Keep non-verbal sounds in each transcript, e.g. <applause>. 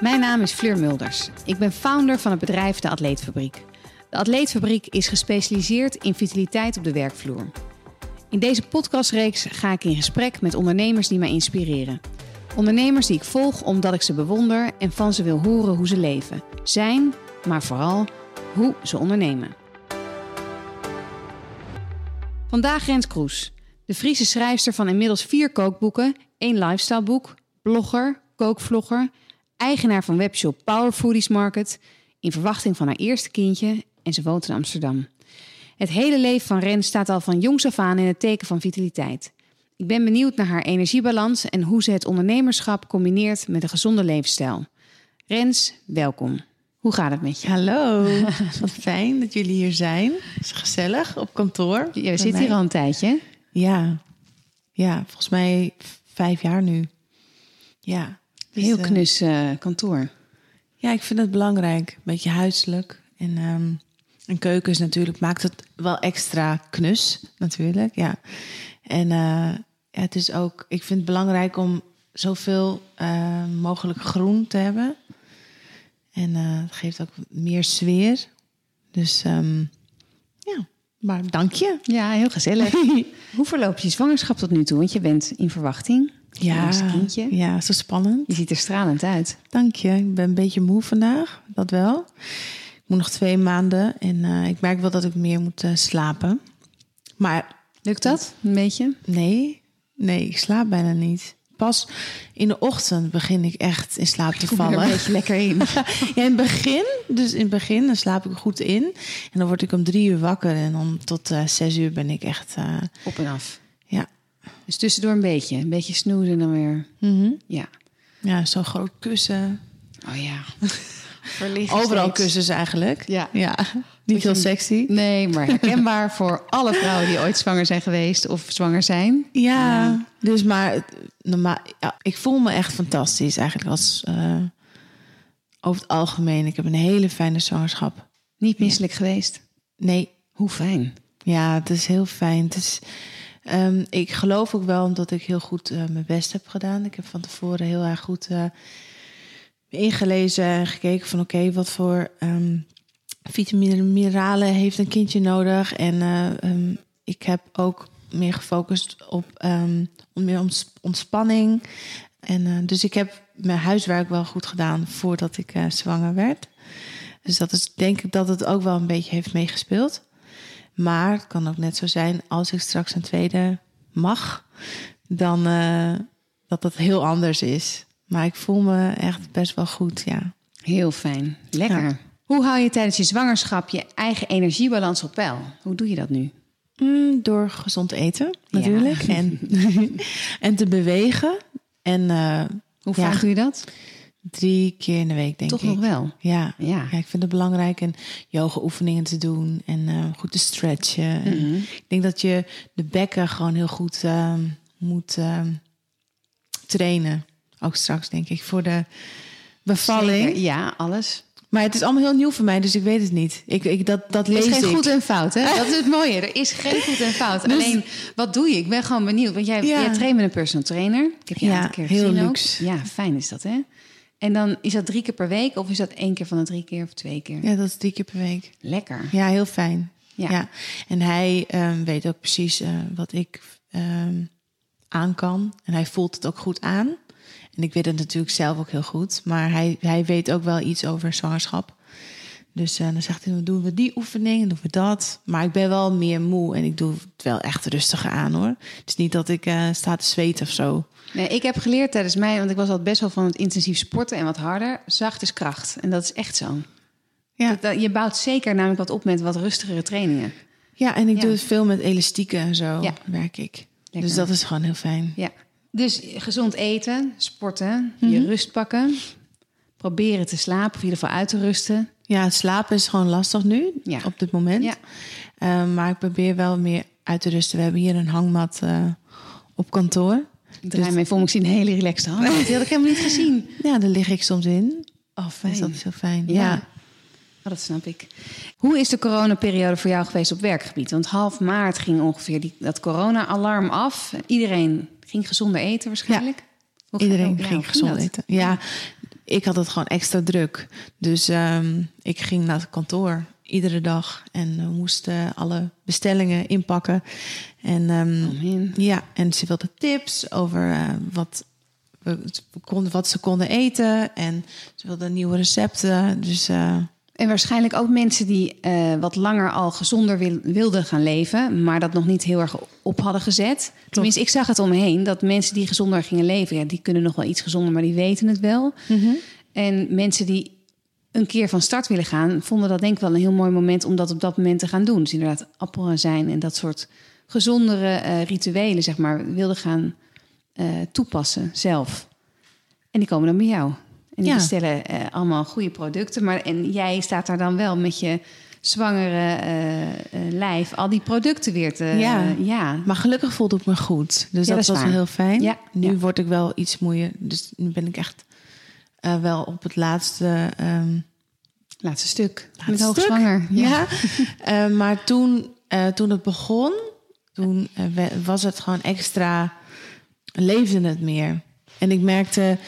Mijn naam is Fleur Mulders. Ik ben founder van het bedrijf De Atleetfabriek. De Atleetfabriek is gespecialiseerd in vitaliteit op de werkvloer. In deze podcastreeks ga ik in gesprek met ondernemers die mij inspireren. Ondernemers die ik volg omdat ik ze bewonder en van ze wil horen hoe ze leven, zijn, maar vooral hoe ze ondernemen. Vandaag Rens Kroes, de Friese schrijfster van inmiddels vier kookboeken, één lifestyleboek, blogger, kookvlogger, eigenaar van webshop Power Foodies Market, in verwachting van haar eerste kindje en ze woont in Amsterdam. Het hele leven van Rens staat al van jongs af aan in het teken van vitaliteit. Ik ben benieuwd naar haar energiebalans en hoe ze het ondernemerschap combineert met een gezonde levensstijl. Rens, welkom. Hoe gaat het met je? Hallo, <laughs> wat fijn dat jullie hier zijn. Het is gezellig op kantoor. Je zit hier al een tijdje. Ja, ja, volgens mij vijf jaar nu. Ja. Dus, Heel knus uh, kantoor. Ja, ik vind het belangrijk. Een beetje huiselijk. En um, een keuken is natuurlijk, maakt het wel extra knus, natuurlijk. Ja. En uh, ja, het is ook, ik vind het belangrijk om zoveel uh, mogelijk groen te hebben. En uh, het geeft ook meer sfeer. Dus um, ja, maar dank je. Ja, heel gezellig. <laughs> Hoe verloopt je zwangerschap tot nu toe? Want je bent in verwachting. Ja, kindje. ja, zo spannend. Je ziet er stralend uit. Dank je. Ik ben een beetje moe vandaag, dat wel. Ik moet nog twee maanden en uh, ik merk wel dat ik meer moet uh, slapen. Maar lukt dat een beetje? Nee, nee, ik slaap bijna niet. Pas in de ochtend begin ik echt in slaap te vallen. een beetje lekker in. <laughs> ja, in het begin, dus in het begin, dan slaap ik goed in. En dan word ik om drie uur wakker en dan tot uh, zes uur ben ik echt... Op en af. Dus tussendoor een beetje. Een beetje snoezen en dan weer... Mm -hmm. Ja. Ja, zo'n groot kussen. Oh ja. <laughs> Overal steeds. kussens eigenlijk. Ja. ja. Niet heel sexy. Nee, maar <laughs> herkenbaar voor alle vrouwen die ooit zwanger zijn geweest of zwanger zijn. Ja, dus maar normaal, ja, ik voel me echt fantastisch eigenlijk als uh, over het algemeen. Ik heb een hele fijne zwangerschap. Niet misselijk ja. geweest? Nee. Hoe fijn. Ja, het is heel fijn. Het is, um, ik geloof ook wel omdat ik heel goed uh, mijn best heb gedaan. Ik heb van tevoren heel erg goed uh, ingelezen en gekeken van oké, wat voor um, vitamine en mineralen heeft een kindje nodig. En uh, um, ik heb ook meer gefocust op meer ontspanning. En dus ik heb mijn huiswerk wel goed gedaan voordat ik zwanger werd. Dus dat is denk ik dat het ook wel een beetje heeft meegespeeld. Maar het kan ook net zo zijn als ik straks een tweede mag, dan uh, dat dat heel anders is. Maar ik voel me echt best wel goed, ja. Heel fijn. Lekker. Ja. Hoe hou je tijdens je zwangerschap je eigen energiebalans op peil? Hoe doe je dat nu? Mm, door gezond eten, natuurlijk. Ja. En, <laughs> en te bewegen. En, uh, Hoe vaak ja, doe je dat? Drie keer in de week, denk Toch ik. nog wel? Ja. ja. ja ik vind het belangrijk en yoga oefeningen te doen en uh, goed te stretchen. Mm -hmm. Ik denk dat je de bekken gewoon heel goed uh, moet trainen. Ook straks, denk ik, voor de bevalling. Zeker. Ja, alles. Maar het is allemaal heel nieuw voor mij, dus ik weet het niet. Ik, ik, dat, dat lees er is geen ik. goed en fout, hè? <laughs> Dat is het mooie. Er is geen goed en fout. Dus, Alleen, wat doe je? Ik ben gewoon benieuwd. Want jij, ja. jij traint met een personal trainer. Ik heb je ja, een keer heel gezien luxe. Ook. Ja, fijn is dat, hè? En dan is dat drie keer per week? Of is dat één keer van de drie keer of twee keer? Ja, dat is drie keer per week. Lekker. Ja, heel fijn. Ja. ja. En hij um, weet ook precies uh, wat ik um, aan kan. En hij voelt het ook goed aan. En ik weet het natuurlijk zelf ook heel goed. Maar hij, hij weet ook wel iets over zwangerschap. Dus uh, dan zegt hij, dan doen we die oefening en doen we dat. Maar ik ben wel meer moe en ik doe het wel echt rustiger aan hoor. Het is niet dat ik uh, sta te zweten of zo. Nee, ik heb geleerd tijdens mij, want ik was altijd best wel van het intensief sporten en wat harder. Zacht is kracht. En dat is echt zo. Ja. Dat, dat, je bouwt zeker namelijk wat op met wat rustigere trainingen. Ja, en ik ja. doe het veel met elastieken en zo, ja. werk ik. Lekker. Dus dat is gewoon heel fijn. Ja. Dus gezond eten, sporten, mm -hmm. je rust pakken. Proberen te slapen of in ieder geval uit te rusten. Ja, slapen is gewoon lastig nu, ja. op dit moment. Ja. Uh, maar ik probeer wel meer uit te rusten. We hebben hier een hangmat uh, op kantoor. Ik draai dus... mij voor me, ik zie een hele relaxte hangmat. Die had ik helemaal niet gezien. Ja, daar lig ik soms in. Oh, fijn. Dus dat is heel fijn. Ja. ja. Oh, dat snap ik. Hoe is de coronaperiode voor jou geweest op werkgebied? Want half maart ging ongeveer die, dat corona-alarm af. Iedereen ging gezonder eten waarschijnlijk? Ja. Iedereen ging, ging gezond eten. Ja, ik had het gewoon extra druk. Dus ehm, ik ging naar het kantoor iedere dag en we moesten alle bestellingen inpakken. En ehm, ja, en ze wilde tips over eh, wat, we konden, wat ze konden eten. En ze wilde nieuwe recepten. Dus eh, En waarschijnlijk ook mensen die eh, wat langer al gezonder wil- wilden gaan leven, maar dat nog niet heel erg op hadden gezet. Tenminste, ik zag het om me heen dat mensen die gezonder gingen leven, ja, die kunnen nog wel iets gezonder, maar die weten het wel. En mensen die een keer van start willen gaan, vonden dat denk ik wel een heel mooi moment om dat op dat moment te gaan doen. Dus inderdaad appel zijn en dat soort gezondere eh, rituelen, zeg maar, wilden gaan eh, toepassen zelf. En die komen dan bij jou. En die Ja. bestellen eh, allemaal goede producten. Maar, en jij staat daar dan wel met je zwangere eh, eh, lijf al die producten weer te... Ja. ja. Maar gelukkig voelde ik me goed. Dus Ja, dat, was wel heel fijn. Ja, Nu word ik wel iets moeier. Dus nu ben ik echt wel op het laatste. ehm, Laatste stuk. laatste met hoogzwanger. Ja. <laughs> Maar toen, toen het begon, toen was het gewoon extra. leefde het meer. En ik merkte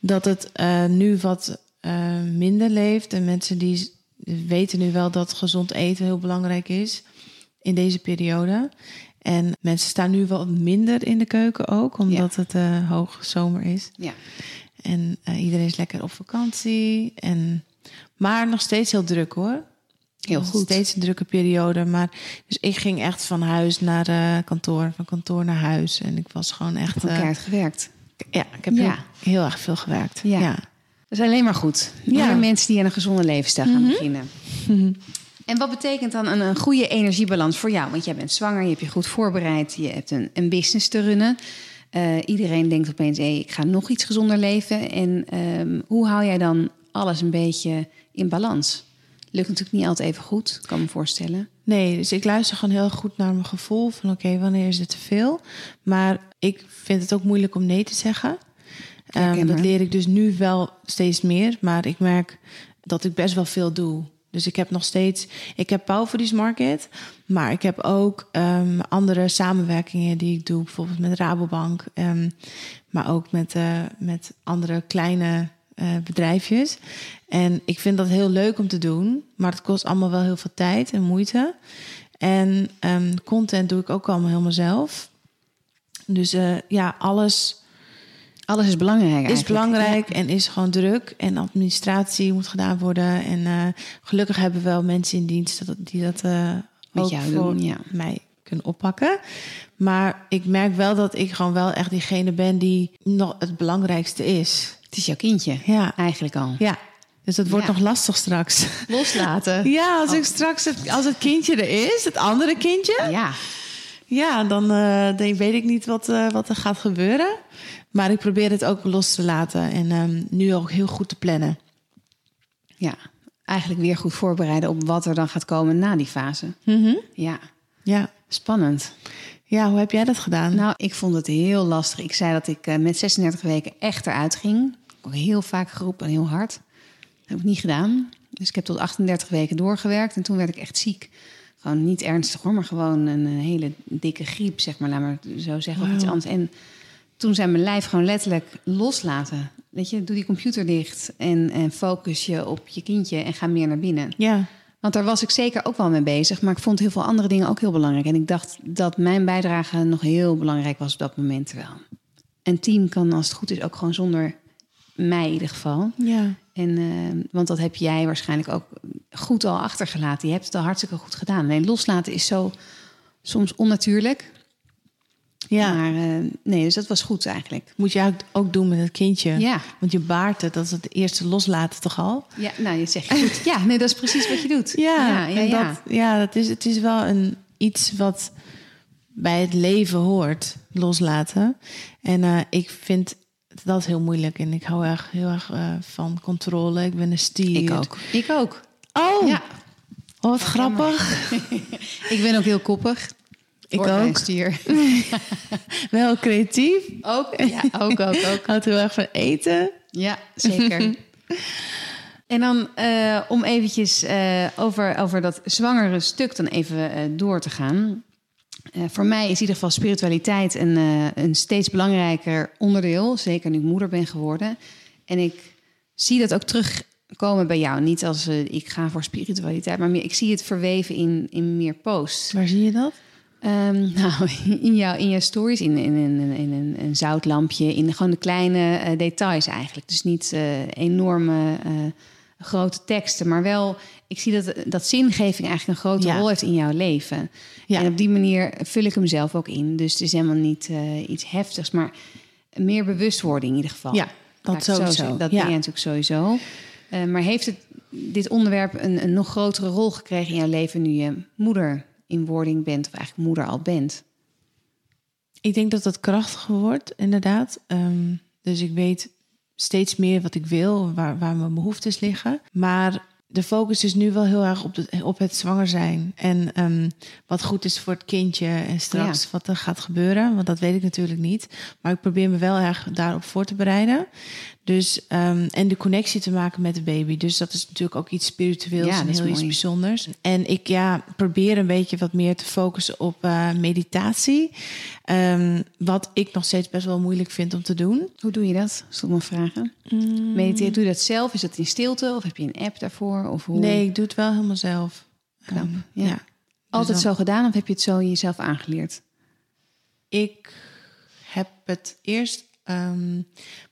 dat het eh, nu wat eh, minder leeft. En mensen die weten nu wel dat gezond eten heel belangrijk is in deze periode. En mensen staan nu wel minder in de keuken ook, omdat het eh hoog zomer is. Ja. En iedereen is lekker op vakantie. En, maar nog steeds heel druk hoor. Heel goed. Steeds een drukke periode. Maar, dus ik ging echt van huis naar kantoor, van kantoor naar huis. En ik was gewoon echt. Eh, keihard gewerkt. Ja, ik heb Ja. Heel, heel erg veel gewerkt. Ja. Ja. Dat is alleen maar goed. Ja. Meer mensen die aan een gezonde levensstijl gaan beginnen. <laughs> En wat betekent dan een, een goede energiebalans voor jou? Want jij bent zwanger, je hebt je goed voorbereid, je hebt een, een business te runnen. Eh, iedereen denkt opeens, hey, ik ga nog iets gezonder leven. En ehm, hoe hou jij dan alles een beetje in balans? Lukt natuurlijk niet altijd even goed, kan me voorstellen. Nee, dus ik luister gewoon heel goed naar mijn gevoel van oké, wanneer is het te veel? Maar ik vind het ook moeilijk om nee te zeggen. Ehm, dat leer ik dus nu wel steeds meer, maar ik merk dat ik best wel veel doe. Dus ik heb nog steeds, ik heb Power Foodies Market, maar ik heb ook ehm, andere samenwerkingen die ik doe, bijvoorbeeld met Rabobank, ehm, maar ook met, eh, met andere kleine eh, bedrijfjes. En ik vind dat heel leuk om te doen, maar het kost allemaal wel heel veel tijd en moeite. En ehm, content doe ik ook allemaal helemaal zelf. Dus eh, ja, alles Alles is belangrijk is eigenlijk. belangrijk en is gewoon druk. En administratie moet gedaan worden. En eh, gelukkig hebben we wel mensen in dienst dat, die dat eh Met jou voor doen, ja. mij kunnen oppakken. Maar ik merk wel dat ik gewoon wel echt diegene ben die nog het belangrijkste is. Het is jouw kindje, Ja, eigenlijk al. ja. Dus dat wordt Ja. nog lastig straks. Loslaten. <laughs> Ja, als Oh. ik straks het, als het kindje er is, het andere kindje, Ja, ja, dan, eh, dan weet ik niet wat, eh, wat er gaat gebeuren. Maar ik probeer het ook los te laten en ehm, nu ook heel goed te plannen. ja. Eigenlijk weer goed voorbereiden op wat er dan gaat komen na die fase. Ja, Ja. spannend. ja, hoe heb jij dat gedaan? Nou, ik vond het heel lastig. Ik zei dat ik eh, met 36 weken echt eruit ging. Ook heel vaak geroepen en heel hard. Dat heb ik niet gedaan. Dus ik heb tot 38 weken doorgewerkt. En toen werd ik echt ziek. Gewoon niet ernstig hoor, maar gewoon een, eh, hele dikke griep, zeg maar. Laat maar zo zeggen, of iets anders. En toen zei mijn lijf gewoon letterlijk loslaten. Weet je, doe die computer dicht en, en focus je op je kindje en ga meer naar binnen. Ja, Want daar was ik zeker ook wel mee bezig. Maar ik vond heel veel andere dingen ook heel belangrijk. En ik dacht dat mijn bijdrage nog heel belangrijk was op dat moment. Terwijl een team kan, als het goed is, ook gewoon zonder mij in ieder geval. ja, En, eh, want dat heb jij waarschijnlijk ook goed al achtergelaten. Je hebt het al hartstikke goed gedaan. Loslaten is zo soms onnatuurlijk. ja. Maar eh, nee, dus dat was goed eigenlijk. Moet je ook- doen met het kindje. Ja. Want je baart het, dat is het eerste loslaten toch al? Ja, nou, je zegt goed. Ja, nee, dat is precies wat je doet. <laughs> Ja, ja, ja. ja. Dat, ja dat is, het is wel een, iets wat bij het leven hoort, loslaten. En eh, ik vind dat heel moeilijk. En ik hou erg, heel erg eh, van controle. Ik ben een stier. Ik ook. Ik ook. Oh, Ja, oh, wat grappig. <laughs> ik ben ook heel koppig. Ik een ook. Stier. <laughs> Wel creatief. Ook, ja, ook, ook, ook. Houdt heel erg van eten. Ja, zeker. <laughs> en dan eh, om eventjes eh, over, over dat zwangere stuk dan even eh, door te gaan. Eh, voor mij is in ieder geval spiritualiteit een, eh, een steeds belangrijker onderdeel. Zeker nu ik moeder ben geworden. En ik zie dat ook terugkomen bij jou. Niet als eh, ik ga voor spiritualiteit, maar meer, ik zie het verweven in, in meer posts. Waar zie je dat? Ehm, <laughs> nou, in jouw, in jouw stories, in, in, in, in een, een zoutlampje, in gewoon de kleine details eigenlijk. Dus niet enorme grote teksten, maar wel, ik zie dat, dat zingeving eigenlijk een grote Ja. rol heeft in jouw leven. Ja. En op die manier vul ik hem zelf ook in. Dus het is helemaal niet eh, iets heftigs, maar meer bewustwording in ieder geval. Ja, dat zo sowieso. Dat ja. ben je natuurlijk sowieso. Eh, maar heeft het, dit onderwerp een, een nog grotere rol gekregen in jouw leven nu je moeder in wording bent, of eigenlijk moeder al bent? Ik denk dat het krachtiger wordt, inderdaad. Ehm, dus ik weet steeds meer wat ik wil, waar, waar mijn behoeftes liggen. Maar de focus is nu wel heel erg op, de, op het zwanger zijn. En ehm, wat goed is voor het kindje en straks wat er gaat gebeuren. Want dat weet ik natuurlijk niet. Maar ik probeer me wel erg daarop voor te bereiden. Dus, ehm, en de connectie te maken met de baby. Dus dat is natuurlijk ook iets spiritueels Ja, en heel iets bijzonders. En ik ja, probeer een beetje wat meer te focussen op eh, meditatie. Ehm, wat ik nog steeds best wel moeilijk vind om te doen. Hoe doe je dat? Maar vragen. Mm. Mediteer, doe je dat zelf? Is dat in stilte? Of heb je een app daarvoor? Of hoe? Nee, ik doe het wel helemaal zelf. Knap, Ehm, ja. ja. Altijd Dus zo gedaan of heb je het zo jezelf aangeleerd? Ik heb het eerst ehm,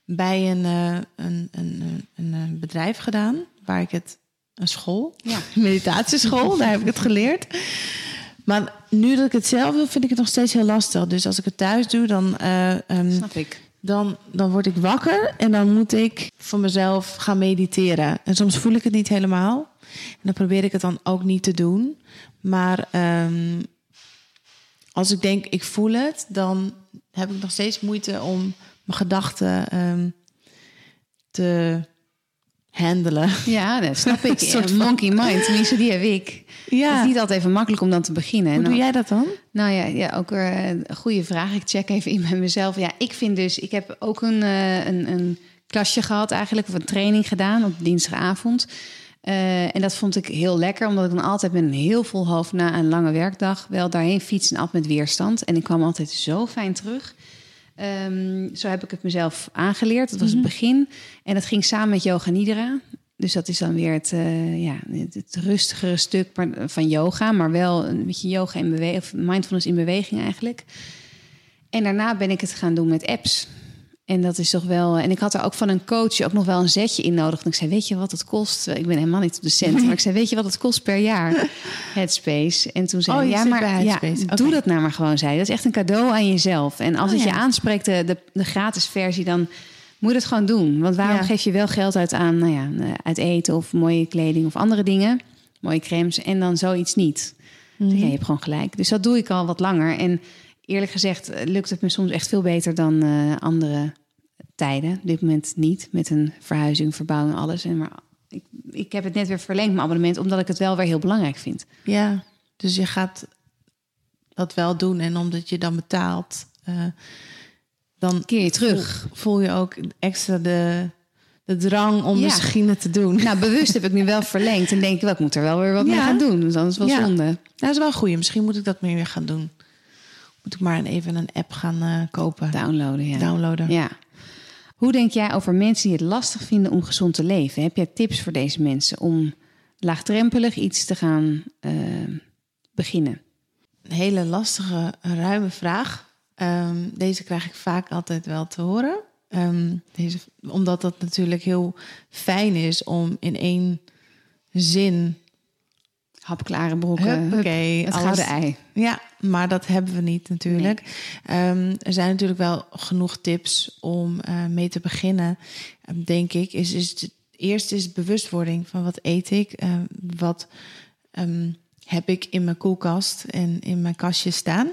bij een, eh, een, een, een, een, eh, bedrijf gedaan, waar ik het, een school, Ja. <laughs> een meditatieschool, daar heb ik het geleerd. Maar nu dat ik het zelf wil, vind ik het nog steeds heel lastig. Dus als ik het thuis doe, dan, eh, ehm, Snap ik. dan, dan word ik wakker en dan moet ik voor mezelf gaan mediteren. En soms voel ik het niet helemaal. En dan probeer ik het dan ook niet te doen. Maar ehm, als ik denk, ik voel het, dan heb ik nog steeds moeite om mijn gedachten ehm, te handelen. Ja, dat snap ik. <laughs> Een soort van- monkey mind, tenminste die heb ik. Het Ja, is niet altijd even makkelijk om dan te beginnen. hoe En doe jij dat dan? Nou ja, ja ook weer een goede vraag. Ik check even in bij mezelf. Ja, ik vind dus, ik heb ook een, eh, een, een klasje gehad eigenlijk, of een training gedaan op dinsdagavond. Eh, en dat vond ik heel lekker, omdat ik dan altijd met een heel vol hoofd na een lange werkdag wel daarheen fiets en af met weerstand. En ik kwam altijd zo fijn terug. Ehm, zo heb ik het mezelf aangeleerd. Dat was het begin. En dat ging samen met yoga nidra. Dus dat is dan weer het, eh, ja, het, het rustigere stuk maar, van yoga, maar wel een beetje yoga in beweging, of mindfulness in beweging eigenlijk. En daarna ben ik het gaan doen met apps. En dat is toch wel. En ik had er ook van een coach ook nog wel een zetje in nodig. En ik zei: Weet je wat het kost? Ik ben helemaal niet op de cent. Maar ik zei: Weet je wat het kost per jaar? <laughs> Headspace. En toen zei Oh, Ja, maar ja, doe dat nou maar gewoon. Zei. Dat is echt een cadeau aan jezelf. En als Oh, het je aanspreekt, de, de, de gratis versie, dan moet je het gewoon doen. Want waarom Ja. geef je wel geld uit aan nou ja, eh, uit eten of mooie kleding of andere dingen? Mooie crèmes en dan zoiets niet. Mhm. Ja, je hebt gewoon gelijk. Dus dat doe ik al wat langer. En eerlijk gezegd eh, lukt het me soms echt veel beter dan eh, andere tijden. Op dit moment niet, met een verhuizing, verbouwing, alles. En maar ik, ik heb het net weer verlengd, mijn abonnement, omdat ik het wel weer heel belangrijk vind. Ja, dus je gaat dat wel doen. En omdat je dan betaalt, eh, dan Keer je terug. Voel, voel je ook extra de, de drang om Ja. misschien het te doen. Nou, bewust heb ik nu wel verlengd. En denk ik wel, ik moet er wel weer wat mee Ja. gaan doen. Want anders wel Ja. zonde. Nou, dat is wel een goeie. Misschien moet ik dat meer weer gaan doen. Moet ik maar even een app gaan eh, kopen. Downloaden, ja. Downloaden. Ja. Hoe denk jij over mensen die het lastig vinden om gezond te leven? Heb jij tips voor deze mensen om laagdrempelig iets te gaan eh, beginnen? Een hele lastige, ruime vraag. Ehm, deze krijg ik vaak altijd wel te horen. Ehm, deze, omdat dat natuurlijk heel fijn is om in één zin... Hapklare broeken, Huppakee, het alles- gouden ei. Ja, maar dat hebben we niet natuurlijk. Ehm, er zijn natuurlijk wel genoeg tips om eh, mee te beginnen, ehm, denk ik. Is, is het, eerst is bewustwording van wat eet ik, eh, wat ehm, heb ik in mijn koelkast en in mijn kastje staan.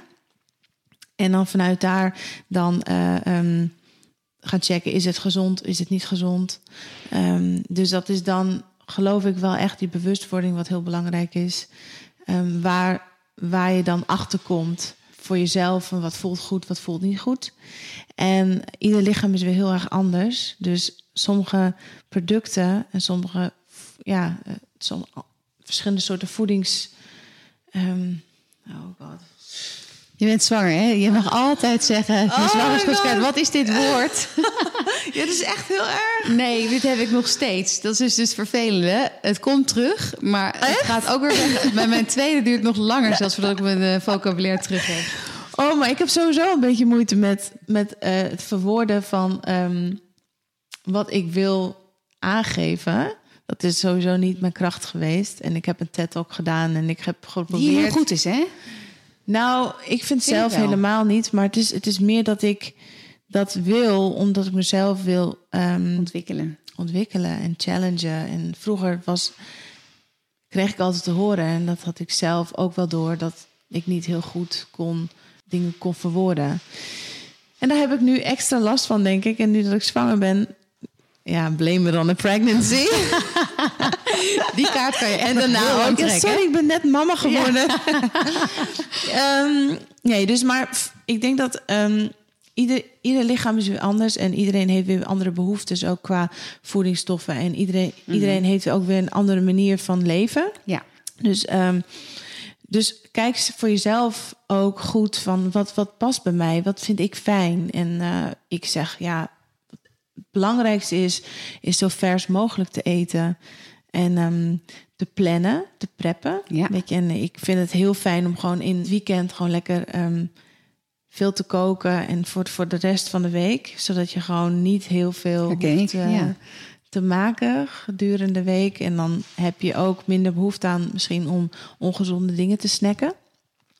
En dan vanuit daar dan eh, ehm, gaan checken, is het gezond, is het niet gezond. Ehm, dus dat is dan, geloof ik, wel echt die bewustwording wat heel belangrijk is. Ehm, waar, waar je dan achter komt voor jezelf en wat voelt goed, wat voelt niet goed. En ieder lichaam is weer heel erg anders. Dus sommige producten en sommige, ja, eh, som, verschillende soorten voedings. ehm, oh god. Je bent zwanger, hè? Je mag altijd zeggen, Oh wat is dit woord? <laughs> Ja, dat is echt heel erg. Nee, dit heb ik nog steeds. Dat is dus, vervelend. hè? Het komt terug, maar het gaat ook weer weg. Bij mijn tweede duurt het nog langer, zelfs voordat ik mijn eh, vocabulaire terug heb. Oh, maar ik heb sowieso een beetje moeite met, met eh, het verwoorden van ehm, wat ik wil aangeven. Dat is sowieso niet mijn kracht geweest. En ik heb een TED-talk gedaan en ik heb Die geprobeerd... heel goed is, hè? Nou, ik vind ik zelf helemaal niet. Maar het is, het is meer dat ik dat wil, omdat ik mezelf wil ehm, Ontwikkelen. ontwikkelen en challengen. En vroeger was, kreeg ik altijd te horen, en dat had ik zelf ook wel door, dat ik niet heel goed kon dingen kon verwoorden. En daar heb ik nu extra last van, denk ik. En nu dat ik zwanger ben, ja, blame it on the pregnancy. <laughs> <laughs> Die kaart kan je En daarna ook. Trekken. sorry, ik ben net mama geworden. <laughs> Ehm, nee, dus maar ik denk dat ehm, ieder, ieder lichaam is weer anders en iedereen heeft weer andere behoeftes, ook qua voedingsstoffen. En iedereen, iedereen heeft ook weer een andere manier van leven. Ja. Dus, ehm, dus kijk voor jezelf ook goed van wat, wat past bij mij, wat vind ik fijn. En eh, ik zeg ja, het belangrijkste is, is zo vers mogelijk te eten. En ehm, te plannen, te preppen. Ja. Weet je, en ik vind het heel fijn om gewoon in het weekend gewoon lekker ehm, veel te koken. En voor, voor de rest van de week. Zodat je gewoon niet heel veel Oké, hoeft, eh, ja. te maken gedurende de week. En dan heb je ook minder behoefte aan misschien om ongezonde dingen te snacken.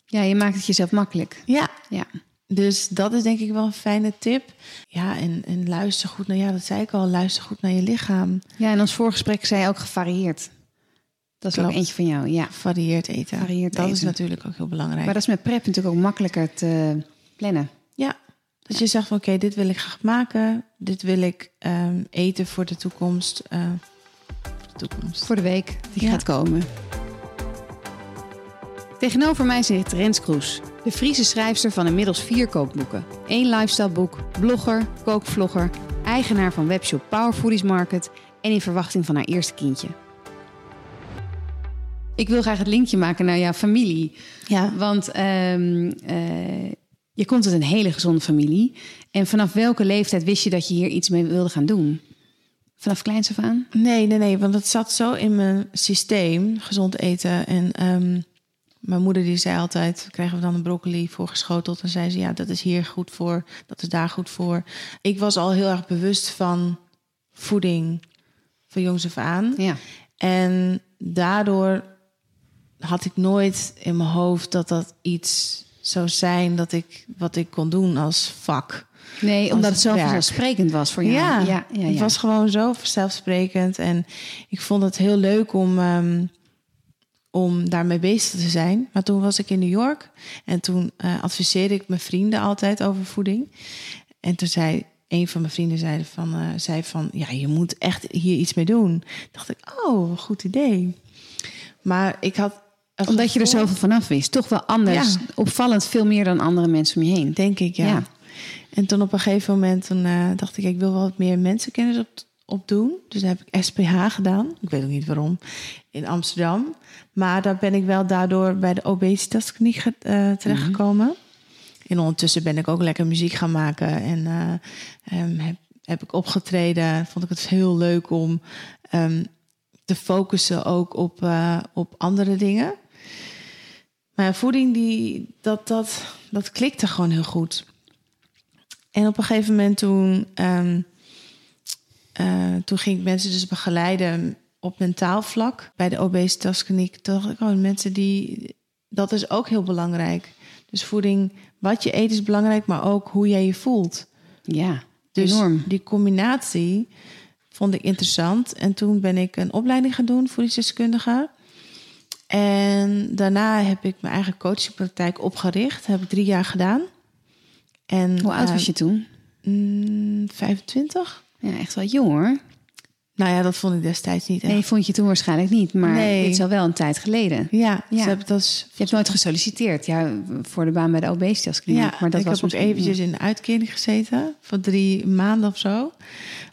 ja, je maakt het jezelf makkelijk. Ja, Ja. Dus dat is denk ik wel een fijne tip. Ja, en, en luister goed naar, ja, dat zei ik al, luister goed naar je lichaam. ja, en ons voorgesprek zei ook gevarieerd. Dat is ook eentje van jou, ja. Varieerd eten. Varieerd dat is natuurlijk ook heel belangrijk. Maar dat is met prep natuurlijk ook makkelijker te plannen. Ja, dat je zegt van oké, dit wil ik graag maken. Dit wil ik ehm, eten voor de toekomst. eh, voor de toekomst. Voor de week die Ja. gaat komen. Tegenover mij zit Rens Kroes, de Friese schrijfster van inmiddels vier kookboeken. één lifestyleboek, blogger, kookvlogger, eigenaar van webshop Power Foodies Market en in verwachting van haar eerste kindje. Ik wil graag het linkje maken naar jouw familie. Ja, Want ehm, eh, je komt uit een hele gezonde familie. En vanaf welke leeftijd wist je dat je hier iets mee wilde gaan doen? Vanaf kleins af aan? nee, nee, nee, want het zat zo in mijn systeem, gezond eten. En ehm, mijn moeder die zei altijd, krijgen we dan een broccoli voorgeschoteld? En zei ze, ja, dat is hier goed voor, dat is daar goed voor. Ik was al heel erg bewust van voeding van jongs af aan. Ja. En daardoor had ik nooit in mijn hoofd dat dat iets zou zijn dat ik wat ik kon doen als vak. Nee, omdat het zo vanzelfsprekend was voor jou. Ja, ja, ja, het was gewoon zo vanzelfsprekend. En ik vond het heel leuk om, ehm, om daarmee bezig te zijn. Maar toen was ik in New York. En toen eh, adviseerde ik mijn vrienden altijd over voeding. En toen zei een van mijn vrienden zei van, eh, zei van... ja, je moet echt hier iets mee doen. dacht ik, oh, goed idee. Maar ik had... Omdat je er zoveel vanaf wist. Toch wel anders. Ja. Opvallend veel meer dan andere mensen om je heen. Denk ik, ja. Ja. En toen op een gegeven moment toen, eh, dacht ik, ik wil wel wat meer mensenkennis op doen. Dus daar heb ik SPH gedaan. Ik weet ook niet waarom. In Amsterdam. Maar daar ben ik wel daardoor bij de obesitaskliniek eh, terechtgekomen. En ondertussen ben ik ook lekker muziek gaan maken. En eh, ehm, heb, heb ik opgetreden. Vond ik het heel leuk om ehm, te focussen ook op, eh, op andere dingen. Maar ja, voeding, die, dat, dat, dat klikte gewoon heel goed. En op een gegeven moment toen, ehm, eh, toen ging ik mensen dus begeleiden op mentaal vlak bij de obesitaskliniek. Toen dacht ik, oh, mensen die, dat is ook heel belangrijk. Dus voeding, wat je eet is belangrijk, maar ook hoe jij je voelt. Ja, Dus enorm. die combinatie vond ik interessant. En toen ben ik een opleiding gaan doen, voedingsdeskundige. En daarna heb ik mijn eigen coachingpraktijk opgericht. Dat heb ik drie jaar gedaan. En, Hoe oud was je toen? mm, 25. Ja, echt wel jong hoor. Nou ja, dat vond ik destijds niet echt. Nee, vond je toen waarschijnlijk niet. Maar Nee. dit is al wel een tijd geleden. Ja, Ja. Hebben dat is, Je hebt nooit gesolliciteerd ja, voor de baan bij de obesitaskliniek. ja, maar dat ik was heb ook eventjes in de uitkering gezeten. Voor drie maanden of zo.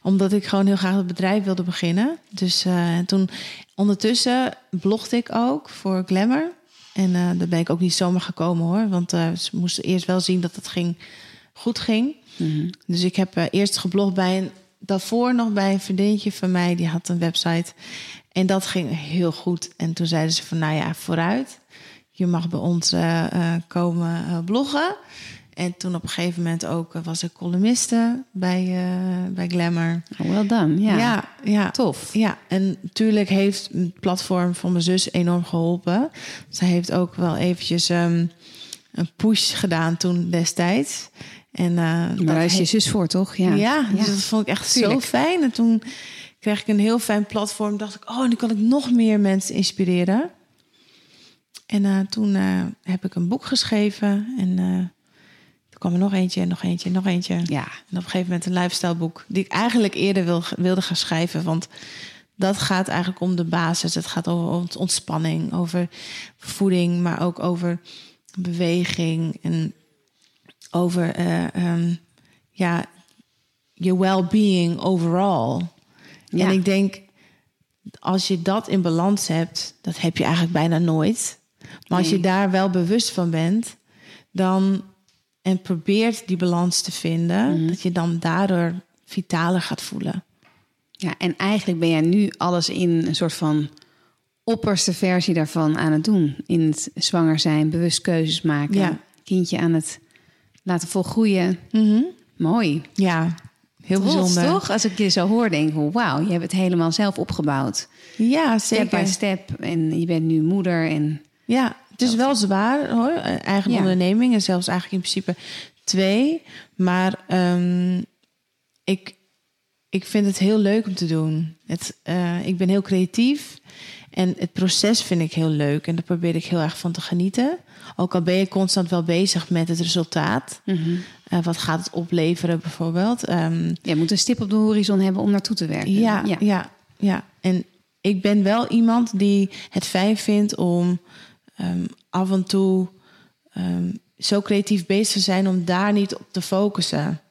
Omdat ik gewoon heel graag het bedrijf wilde beginnen. Dus eh, toen ondertussen blogde ik ook voor Glamour. En eh, daar ben ik ook niet zomaar gekomen hoor. Want eh, ze moesten eerst wel zien dat het ging, goed ging. Mhm. Dus ik heb eerst geblogd bij een... Daarvoor nog bij een vriendinnetje van mij. Die had een website. En dat ging heel goed. En toen zeiden ze van, nou ja, vooruit. Je mag bij ons eh, eh, komen eh, bloggen. En toen op een gegeven moment ook was ik columniste bij, eh, bij Glamour. Oh, well done. Ja, ja, ja. tof. Ja, en natuurlijk heeft het platform van mijn zus enorm geholpen. Zij heeft ook wel eventjes ehm, een push gedaan toen destijds. En, eh, Maar dat daar is je zus voor, toch? ja, Ja, dus dat vond ik echt Tuurlijk. zo fijn. En toen kreeg ik een heel fijn platform. Dacht ik, oh, nu kan ik nog meer mensen inspireren. En eh, toen eh, heb ik een boek geschreven. En eh toen kwam er nog eentje, nog eentje, nog eentje. Ja, En op een gegeven moment een lifestyleboek. Die ik eigenlijk eerder wil, wilde gaan schrijven. Want dat gaat eigenlijk om de basis. Het gaat over ont- ontspanning, over voeding, maar ook over beweging. En over eh, ehm, ja, je well-being overall. Ja. En ik denk, als je dat in balans hebt, dat heb je eigenlijk bijna nooit. Maar als je daar wel bewust van bent, dan en probeert die balans te vinden, Mhm. dat je dan daardoor vitaler gaat voelen. ja, en eigenlijk ben jij nu alles in een soort van opperste versie daarvan aan het doen. In het zwanger zijn, bewust keuzes maken. Ja. Kindje aan het laten volgroeien. Mooi. Ja, heel Trots, bijzonder. toch? Als ik je zo hoor, denk ik, wauw, je hebt het helemaal zelf opgebouwd. Ja, Step by zeker. step. En je bent nu moeder en Ja, het is wel zwaar hoor. Eigen Ja. onderneming en zelfs eigenlijk in principe twee. Maar ehm, ik, ik vind het heel leuk om te doen. Het, eh, ik ben heel creatief. En het proces vind ik heel leuk. En daar probeer ik heel erg van te genieten. Ook al ben je constant wel bezig met het resultaat. Eh, wat gaat het opleveren bijvoorbeeld? Ehm, je moet een stip op de horizon hebben om naartoe te werken. ja, ja. ja, En ik ben wel iemand die het fijn vindt om ehm, af en toe ehm, zo creatief bezig te zijn om daar niet op te focussen.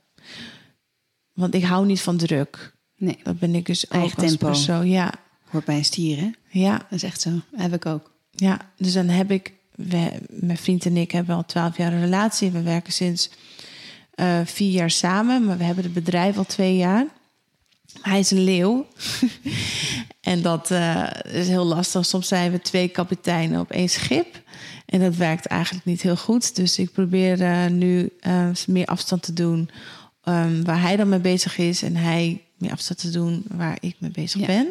Want ik hou niet van druk. Nee, Dat ben ik dus Eigen ook als tempo. persoon. Ja, hoort bij een stier, hè? ja, Dat is echt zo. Dat heb ik ook. ja. Dus dan heb ik, we, mijn vriend en ik hebben al twaalf jaar een relatie. We werken sinds eh, vier jaar samen, maar we hebben het bedrijf al twee jaar. Hij is een leeuw. <laughs> en dat eh, is heel lastig. Soms zijn we twee kapiteinen op één schip. En dat werkt eigenlijk niet heel goed. Dus ik probeer eh, nu meer afstand te doen ehm, waar hij dan mee bezig is. En hij meer afstand te doen waar ik mee bezig Ja. ben.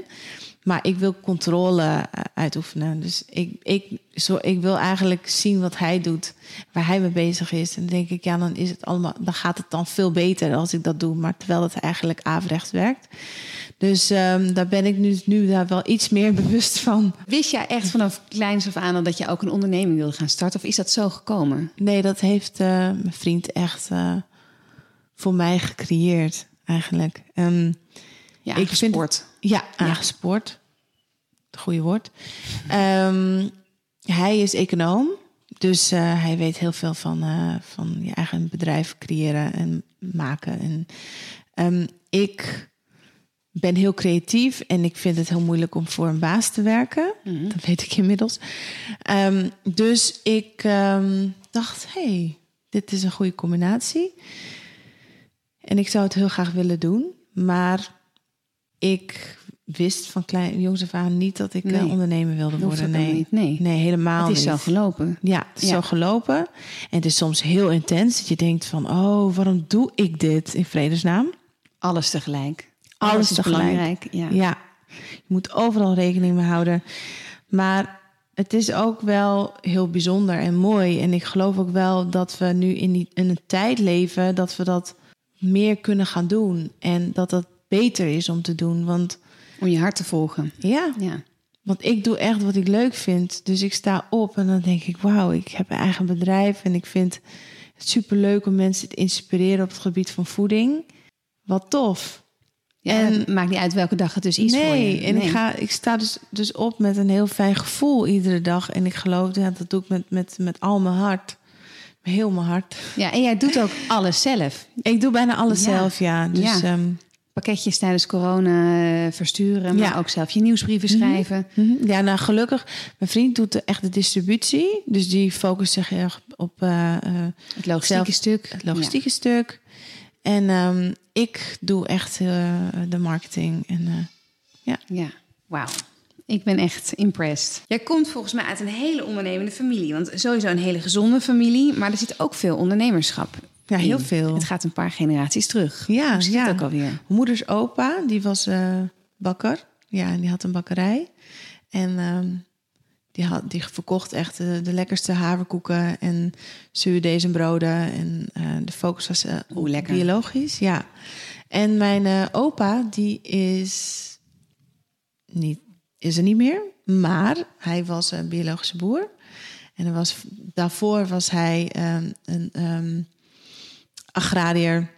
Maar ik wil controle eh, uitoefenen. Dus ik, ik, zo, ik wil eigenlijk zien wat hij doet, waar hij mee bezig is. En dan denk ik, ja, dan is het allemaal, dan gaat het dan veel beter als ik dat doe. Maar terwijl het eigenlijk averechts werkt. Dus ehm, daar ben ik nu, nu daar wel iets meer <laughs> bewust van. Wist jij echt vanaf kleins af aan al dat je ook een onderneming wilde gaan starten? Of is dat zo gekomen? Nee, dat heeft eh, mijn vriend echt eh, voor mij gecreëerd, eigenlijk. Ehm, Ja, Ik vind- Ja, aangespoord. Goeie woord. Ehm, hij is econoom. Dus eh, hij weet heel veel van, eh, van je eigen bedrijf creëren en maken. En, ehm, ik ben heel creatief en ik vind het heel moeilijk om voor een baas te werken. Dat weet ik inmiddels. Ehm, dus ik dacht, hey, dit is een goede combinatie. En ik zou het heel graag willen doen. Maar ik wist van klein jongs af aan niet dat ik eh, Nee. ondernemer wilde worden. Nee. helemaal niet, nee. nee, helemaal Het is niet. zo gelopen. Ja, het is Ja. zo gelopen. En het is soms heel intens dat je denkt van... oh, waarom doe ik dit in vredesnaam? Alles tegelijk. Alles is tegelijk. belangrijk. Ja. Ja, je moet overal rekening mee houden. Maar het is ook wel heel bijzonder en mooi. En ik geloof ook wel dat we nu in, die, in een tijd leven... dat we dat meer kunnen gaan doen. En dat dat beter is om te doen. Want Om je hart te volgen. ja, Ja. Want ik doe echt wat ik leuk vind. Dus ik sta op en dan denk ik, wauw, ik heb een eigen bedrijf. En ik vind het superleuk om mensen te inspireren op het gebied van voeding. Wat tof. Ja, En- het maakt niet uit welke dag het dus is voor nee, je. en ik, ga, ik sta dus, dus op met een heel fijn gevoel iedere dag. En ik geloof, ja, dat doe ik met, met, met al mijn hart. Met heel mijn hart. Ja, en jij doet ook alles zelf. Ik doe bijna alles Ja. zelf, ja. Dus Ja. ehm, pakketjes tijdens corona eh, versturen, maar Ja. ook zelf je nieuwsbrieven schrijven. Mhm. Ja, nou gelukkig, mijn vriend doet echt de distributie. Dus die focust zich erg op eh, eh, Het logistieke Zelf- stuk. het logistieke stuk. En ehm, ik doe echt de marketing. En, Ja, ja. wauw. Ik ben echt impressed. Jij komt volgens mij uit een hele ondernemende familie. Want sowieso een hele gezonde familie. Maar er zit ook veel ondernemerschap Ja, heel in. veel. Het gaat een paar generaties terug. Ja, Hoe zit ja. het ook alweer? Mijn moeders opa, die was eh, bakker. Ja, en die had een bakkerij. En ehm, die, had, die verkocht echt de lekkerste haverkoeken en zuurdezenbroden. En eh, de focus was eh, op Oeh, lekker. biologisch. Ja. En mijn opa, die is, niet, is er niet meer. Maar hij was een biologische boer. En er was, daarvoor was hij ehm, een ehm, agrariër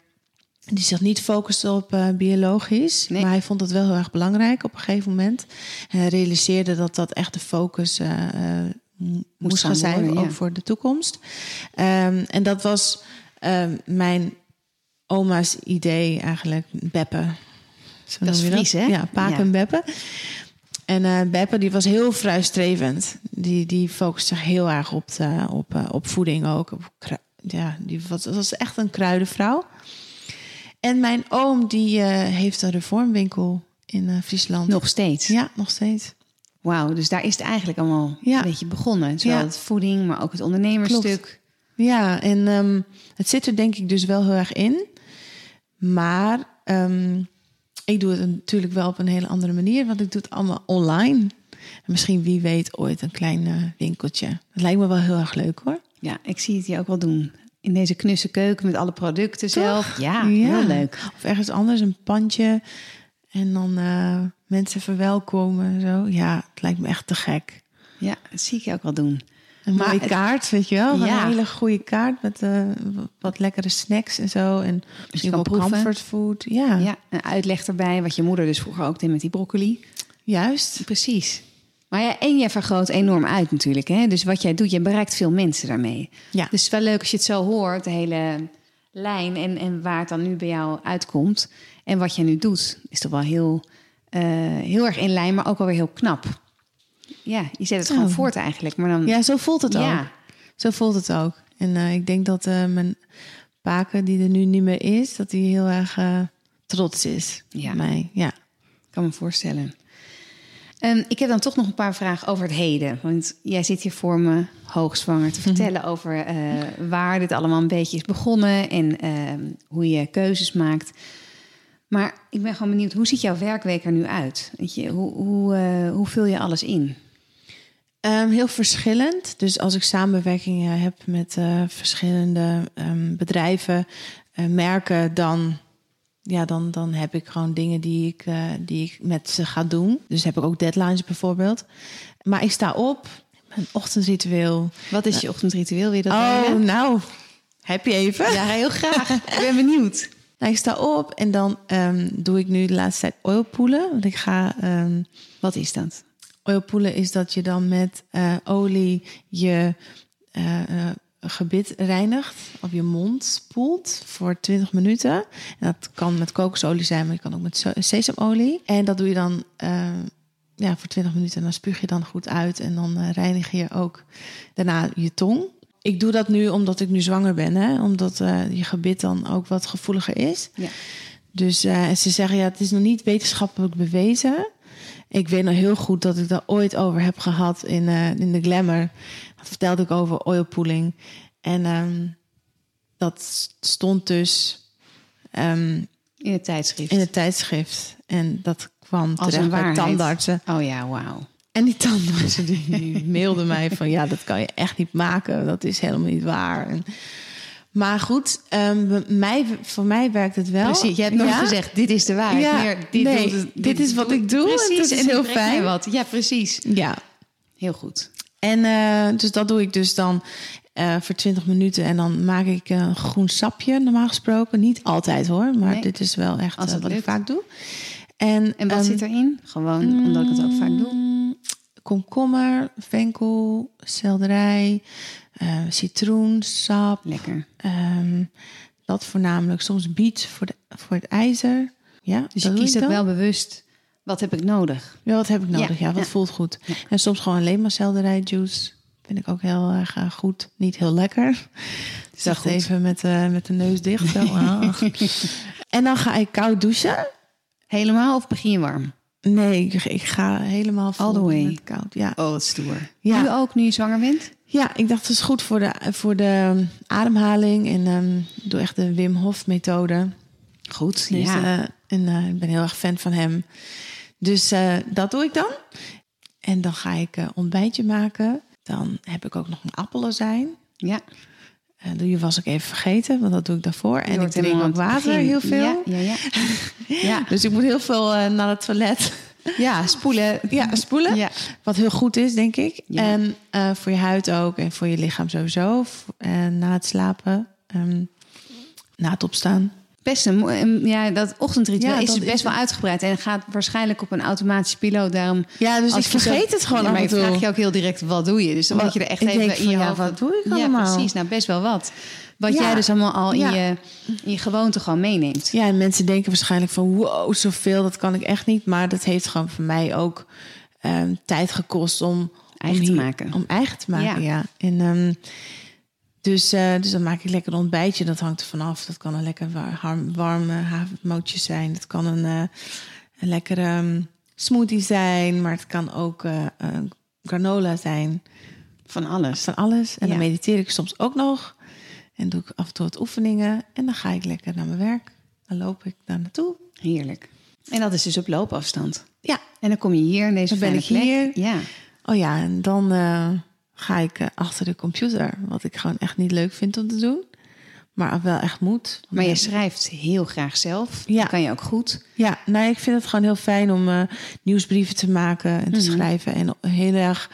die zich niet focuste op eh, biologisch. Nee. Maar hij vond het wel heel erg belangrijk op een gegeven moment. En hij realiseerde dat dat echt de focus eh, eh, m- moest gaan zijn, worden, ook ja. voor de toekomst. Ehm, en dat was ehm, mijn oma's idee eigenlijk, Beppe. Zo Dat is hè? Ja, Paak Ja. en Beppe. En eh Beppe die was heel fruistrevend. Die, die focuste zich heel erg op, de, op, op voeding ook. Op ja, die was, was echt een kruidenvrouw. En mijn oom die eh, heeft een reformwinkel in eh, Friesland. Nog steeds. Ja, nog steeds. Wauw, dus daar is het eigenlijk allemaal Ja. een beetje begonnen. Zowel Ja. het voeding, maar ook het ondernemersstuk. Ja, en ehm, het zit er denk ik dus wel heel erg in. Maar ehm, ik doe het natuurlijk wel op een hele andere manier, want ik doe het allemaal online. En misschien wie weet ooit een klein eh, winkeltje. Dat lijkt me wel heel erg leuk hoor. Ja, ik zie het hier ook wel doen. In deze knusse keuken met alle producten zelf. Ja, Ja. heel leuk. Of ergens anders een pandje en dan eh, mensen verwelkomen en zo. Ja, het lijkt me echt te gek. Ja, dat zie ik je ook wel doen. Een Maar mooie kaart, weet je wel? Ja. Een hele goede kaart met eh, wat lekkere snacks en zo. En misschien kan wel proeven. comfortfood. Ja, Ja, een uitleg erbij, wat je moeder dus vroeger ook deed met die broccoli. juist. Precies. Maar ja, en jij vergroot enorm uit natuurlijk. Hè? Dus wat jij doet, je bereikt veel mensen daarmee. Ja. Dus het is wel leuk als je het zo hoort, de hele lijn en, en waar het dan nu bij jou uitkomt. En wat jij nu doet, is toch wel heel, eh, heel erg in lijn, maar ook alweer heel knap. Ja, je zet het gewoon Oh. voort eigenlijk. Maar dan, Ja, zo voelt het Ja. ook. Zo voelt het ook. En eh, ik denk dat eh, mijn paken, die er nu niet meer is, dat hij heel erg trots is Ja. op mij. Ja. Ik kan me voorstellen. Ehm, ik heb dan toch nog een paar vragen over het heden. Want jij zit hier voor me hoogzwanger te vertellen over eh, waar dit allemaal een beetje is begonnen en ehm, hoe je keuzes maakt. Maar ik ben gewoon benieuwd, hoe ziet jouw werkweek er nu uit? Weet je, hoe, hoe, eh, hoe vul je alles in? Ehm, heel verschillend. Dus als ik samenwerkingen heb met eh, verschillende bedrijven, merken, dan, ja, dan, dan heb ik gewoon dingen die ik, eh, die ik met ze ga doen. Dus heb ik ook deadlines bijvoorbeeld. Maar ik sta op, mijn ochtendritueel. Wat is je ochtendritueel? Dat Oh, nou, heb je even? Ja, heel graag. ik ben benieuwd. Nou, ik sta op en dan ehm, doe ik nu de laatste tijd oilpoelen. Want ik ga ehm Wat is dat? oilpoelen is dat je dan met eh, olie je eh, gebit reinigt. Of je mond spoelt voor 20 minuten. En dat kan met kokosolie zijn, maar je kan ook met sesamolie. En dat doe je dan eh, ja, voor 20 minuten. En dan spuug je dan goed uit. En dan eh, reinig je ook daarna je tong. Ik doe dat nu omdat ik nu zwanger ben. Hè? Omdat eh, je gebit dan ook wat gevoeliger is. Ja. Dus ze zeggen, ja, het is nog niet wetenschappelijk bewezen. Ik weet nog heel goed dat ik daar ooit over heb gehad in, in de Glamour. Vertelde ik over oilpooling. En ehm, dat stond dus ehm, In het tijdschrift. in het tijdschrift. En dat kwam Als terecht bij tandartsen. Oh ja, wauw. En die tandartsen die, mailden mij van... ja, dat kan je echt niet maken. Dat is helemaal niet waar. En, maar goed, ehm, mij, voor mij werkt het wel. Precies, je hebt nooit Ja? gezegd, dit is de waarheid. Ja, Meer, dit, nee, doet het- dit is wat ik doe en Precies, is en heel brengt mij fijn. Wat. Ja, precies. Ja, Heel goed. En eh, dus dat doe ik dus dan eh, voor 20 minuten. En dan maak ik eh, een groen sapje, normaal gesproken. Niet altijd hoor, maar Nee. dit is wel echt Als het wat ik vaak doe. En, En wat ehm, zit erin? Gewoon omdat ik het ook vaak doe. mm, Komkommer, venkel, selderij, eh, citroen, sap. Lekker. ehm, dat voornamelijk. Soms biet voor, de, voor het ijzer. Ja, Dus je kiest dan. wel bewust, wat heb ik nodig? Ja, wat heb ik nodig? Ja, Ja, wat ja. voelt goed. Ja. En soms gewoon alleen maar selderijjuice. Vind ik ook heel erg eh, goed. Niet heel lekker. <laughs> Dus dacht goed. even met, eh, met de neus dicht. <laughs> Ah. en dan ga ik koud douchen. Helemaal of begin je warm? Nee, ik, ga helemaal vol All the way. met koud. Ja. Oh, wat stoer. Ja. Nu ook, nu je zwanger bent? ja, ik dacht het is goed voor de, voor de ademhaling. En ehm, ik doe echt de Wim Hof methode. Goed, Dus, ja. eh, en ik ben heel erg fan van hem. Dus eh, dat doe ik dan. En dan ga ik eh ontbijtje maken. Dan heb ik ook nog een appelazijn. ja. Uh, die was ik even vergeten, want dat doe ik daarvoor. En ik drink ook water begin. heel veel. Ja, ja, ja. <laughs> ja. Dus ik moet heel veel naar het toilet. ja spoelen. <laughs> ja, spoelen. Ja. Wat heel goed is, denk ik. Ja. En voor je huid ook en voor je lichaam sowieso. En na het slapen, ehm, na het opstaan. Best een, ja, dat ochtendritueel Ja, is dat best is wel uitgebreid en gaat waarschijnlijk op een automatische piloot. Daarom, Ja, dus ik vergeet het gewoon Ja, maar toe. vraagt je ook heel direct wat doe je. Dus dan moet je er echt ik even in van, je ja, hoofd. wat doe ik Ja, allemaal? precies. Nou, best wel wat. Wat jij dus allemaal al in, je, in je gewoonte gewoon meeneemt. Ja, en mensen denken waarschijnlijk van wow, zoveel, dat kan ik echt niet. Maar dat heeft gewoon voor mij ook ehm, tijd gekost om Eigen om te maken. Om eigen te maken, Ja. ja. En, ehm, dus, eh, dus dan maak ik lekker een ontbijtje. Dat hangt er vanaf. Dat kan een lekker warm, warm havermoutje zijn. Dat kan een, eh, een lekkere ehm, smoothie zijn. Maar het kan ook eh, granola zijn. Van alles. Van alles. En dan mediteer ik soms ook nog. En doe ik af en toe wat oefeningen. En dan ga ik lekker naar mijn werk. Dan loop ik daar naartoe. Heerlijk. En dat is dus op loopafstand. Ja, En dan kom je hier in deze Dan ben ik plek. hier. Ja. Oh ja, en dan ga ik eh, achter de computer. Wat ik gewoon echt niet leuk vind om te doen. Maar wel echt moet. Maar je schrijft heel graag zelf. Ja. Dat kan je ook goed. Ja, nou, ik vind het gewoon heel fijn om eh, nieuwsbrieven te maken en te Mhm. schrijven. En heel erg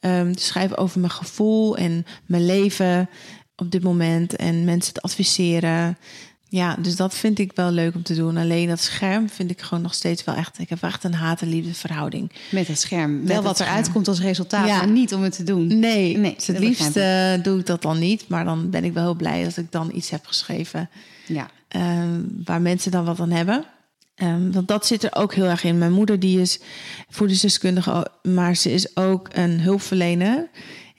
ehm, te schrijven over mijn gevoel en mijn leven op dit moment. En mensen te adviseren. Ja, dus dat vind ik wel leuk om te doen. Alleen dat scherm vind ik gewoon nog steeds wel echt... Ik heb echt een haat-en-liefde verhouding. Met het scherm. Wel het wat scherm. eruit komt als resultaat, Ja. maar niet om het te doen. Nee, Nee, dus het liefst doe ik dat dan niet. Maar dan ben ik wel heel blij dat ik dan iets heb geschreven... Ja. Ehm, waar mensen dan wat aan hebben. Ehm, want dat zit er ook heel erg in. Mijn moeder die is voedingsdeskundige, maar ze is ook een hulpverlener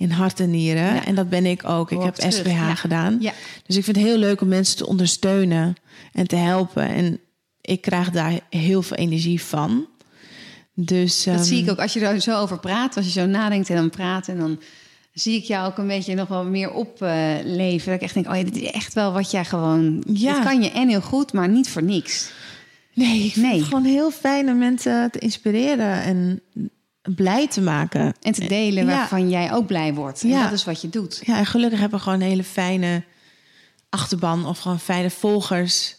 in hart en nieren. Ja. En dat ben ik ook. Ik heb terug, SPH ja. gedaan. Ja. Dus ik vind het heel leuk om mensen te ondersteunen en te helpen. En ik krijg daar heel veel energie van. Dus, Dat ehm, zie ik ook als je er zo over praat, als je zo nadenkt en dan praat en dan zie ik jou ook een beetje nog wel meer opleven. dat ik echt denk, oh ja, dit is echt wel wat jij gewoon... Ja. Kan je en heel goed, maar niet voor niks. Nee, ik vind Nee. het gewoon heel fijn om mensen te inspireren en blij te maken. En te delen Ja. waarvan jij ook blij wordt. En Ja. dat is wat je doet. Ja, en gelukkig hebben we gewoon een hele fijne achterban of gewoon fijne volgers.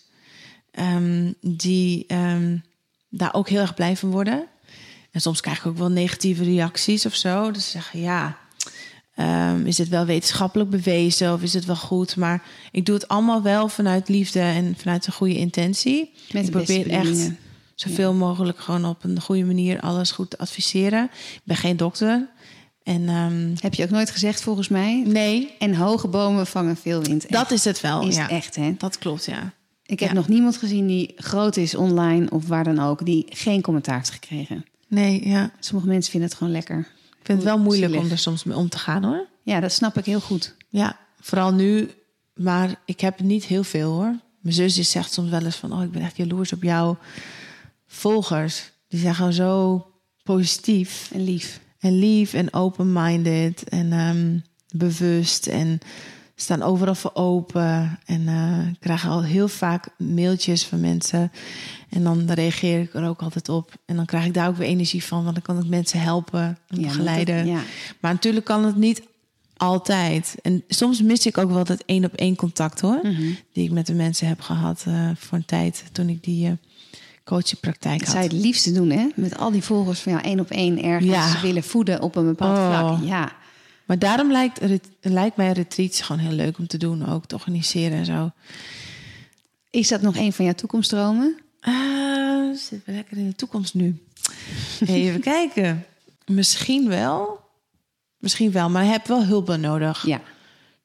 ehm, die ehm, daar ook heel erg blij van worden. En soms krijg ik ook wel negatieve reacties of zo. Dus ze zeggen ja, ehm, is het wel wetenschappelijk bewezen of is het wel goed? Maar ik doe het allemaal wel vanuit liefde en vanuit een goede intentie. Met ik probeer echt bedoelingen. Zoveel mogelijk gewoon op een goede manier alles goed te adviseren. Ik ben geen dokter. En ehm, Heb je ook nooit gezegd volgens mij. nee, En hoge bomen vangen veel wind. dat is het wel. is ja. echt, hè? Dat klopt, ja. Ik heb Ja. nog niemand gezien die groot is online of waar dan ook, die geen commentaar heeft gekregen. Nee, ja. Sommige mensen vinden het gewoon lekker. Ik vind het wel moeilijk Zielig. om er soms mee om te gaan, hoor. Ja, dat snap ik heel goed. Ja, vooral nu. Maar ik heb niet heel veel, hoor. Mijn zus die zegt soms wel eens van... oh, ik ben echt jaloers op jouw volgers. Die zijn gewoon zo positief En lief. en lief en open-minded en ehm, bewust en staan overal voor open. En eh krijgen al heel vaak mailtjes van mensen. En dan reageer ik er ook altijd op. En dan krijg ik daar ook weer energie van, want dan kan ik mensen helpen en Ja, begeleiden. ja. Maar natuurlijk kan het niet altijd. En soms mis ik ook wel dat één op één contact hoor. Mhm. Die ik met de mensen heb gehad eh, voor een tijd toen ik die eh coachingpraktijk Dat had. zou je het liefste doen, hè? Met al die volgers van jou één op één ergens Ja. willen voeden op een bepaald Oh. vlak. Ja. Maar daarom lijkt, lijkt mij retreats gewoon heel leuk om te doen. Ook te organiseren en zo. Is dat nog een van jouw toekomstdromen? Ah, zitten we lekker in de toekomst nu. Even <laughs> kijken. Misschien wel. Misschien wel, maar heb wel hulp nodig. Ja.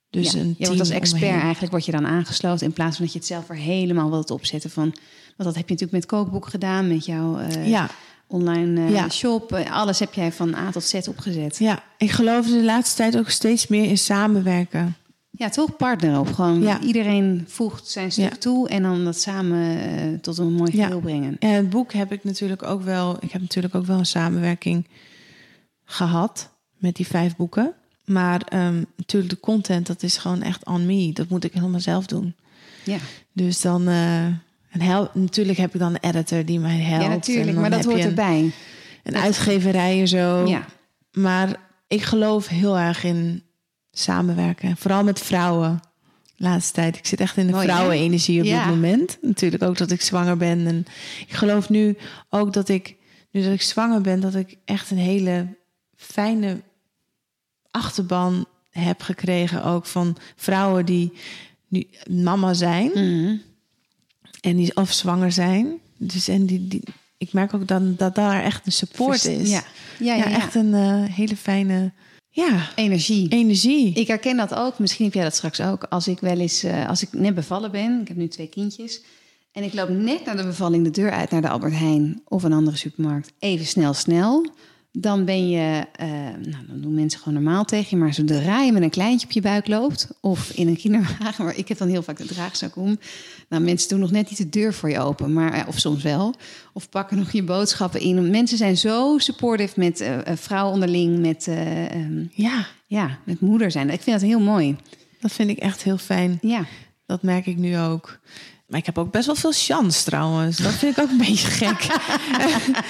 Dus ja, een je wordt als expert eigenlijk word je dan aangesloten in plaats van dat je het zelf er helemaal wilt opzetten van. Want dat heb je natuurlijk met kookboek gedaan, met jouw eh, Ja, online eh, Ja. shop. Eh, Alles heb jij van A tot Z opgezet. ja, ik geloof de laatste tijd ook steeds meer in samenwerken. Ja, toch partner op. Gewoon Ja. iedereen voegt zijn stuk Ja. toe en dan dat samen tot een mooi Ja. geheel brengen. En het boek heb ik natuurlijk ook wel. Ik heb natuurlijk ook wel een samenwerking gehad met die vijf boeken. Maar ehm, natuurlijk de content, dat is gewoon echt on me. Dat moet ik helemaal zelf doen. Ja, Dus dan. en hel natuurlijk heb ik dan een editor die mij helpt. ja natuurlijk, maar dat hoort een, erbij. Een uitgeverij en zo. Ja. Maar ik geloof heel erg in samenwerken. Vooral met vrouwen. Laatste tijd. Ik zit echt in de vrouwenenergie op Ja. dit moment. Natuurlijk ook dat ik zwanger ben. En ik geloof nu ook dat ik, nu dat ik zwanger ben, dat ik echt een hele fijne achterban heb gekregen. Ook van vrouwen die nu mama zijn Mhm. en die of zwanger zijn. Dus en die, die, ik merk ook dan dat daar echt een support is. Ja, ja, ja, Ja, ja. echt een eh, hele fijne ja, energie. energie. Ik herken dat ook. Misschien heb jij dat straks ook. Als ik wel eens, eh, als ik net bevallen ben, ik heb nu twee kindjes. En ik loop net naar de bevalling de deur uit naar de Albert Heijn of een andere supermarkt. Even snel, snel. Dan ben je, eh, nou, dan doen mensen gewoon normaal tegen je. Maar zodra je met een kleintje op je buik loopt of in een kinderwagen, <laughs> maar ik heb dan heel vaak de draagzak om. Nou, mensen doen nog net niet de deur voor je open, maar, eh, of soms wel. Of pakken nog je boodschappen in. Mensen zijn zo supportive met vrouwen onderling, met, eh, ehm, ja, ja, met moeder zijn. Ik vind dat heel mooi. dat vind ik echt heel fijn. Ja, Dat merk ik nu ook. Maar ik heb ook best wel veel chance trouwens. Dat vind ik ook een <laughs> beetje gek. <laughs>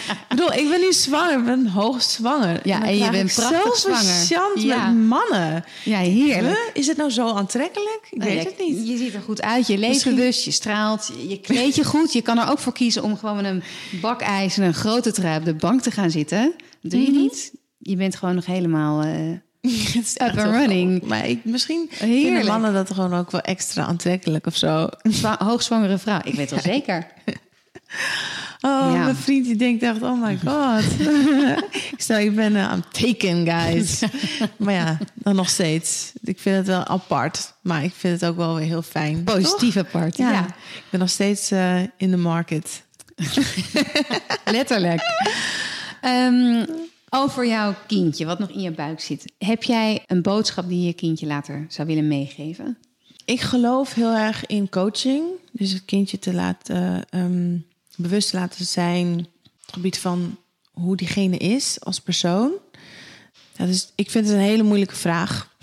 ik bedoel, ik ben nu zwanger. Ik ben hoogst zwanger. Ja, en je bent prachtig zwanger. chance Ja. met mannen. ja heerlijk. Is het nou zo aantrekkelijk? Ik Nou weet het niet. Je ziet er goed uit, je leeft bewust, je straalt, je, kleedt je goed. Je kan er ook voor kiezen om gewoon met een bakijs en een grote trui op de bank te gaan zitten. Dat doe je Mhm. niet. Je bent gewoon nog helemaal eh, <laughs> Het is up and running. Maar ik, misschien Heerlijk. vinden mannen dat gewoon ook wel extra aantrekkelijk of zo. Een zwa- <laughs> hoogzwangere vrouw. Ik weet wel zeker. Oh, Ja. mijn vriend die denkt echt, oh my god. <laughs> ik stel, ik ben uh, I'm taken, guys. maar ja, dan nog steeds. Ik vind het wel apart, maar ik vind het ook wel weer heel fijn. Positieve part. Toch? Ja, Ja, ik ben nog steeds eh, in de market. letterlijk. Ehm, over jouw kindje, wat nog in je buik zit. Heb jij een boodschap die je je kindje later zou willen meegeven? Ik geloof heel erg in coaching. Dus het kindje te laten, ehm, bewust te laten zijn het gebied van hoe diegene is als persoon. Ja, dus ik vind het een hele moeilijke vraag.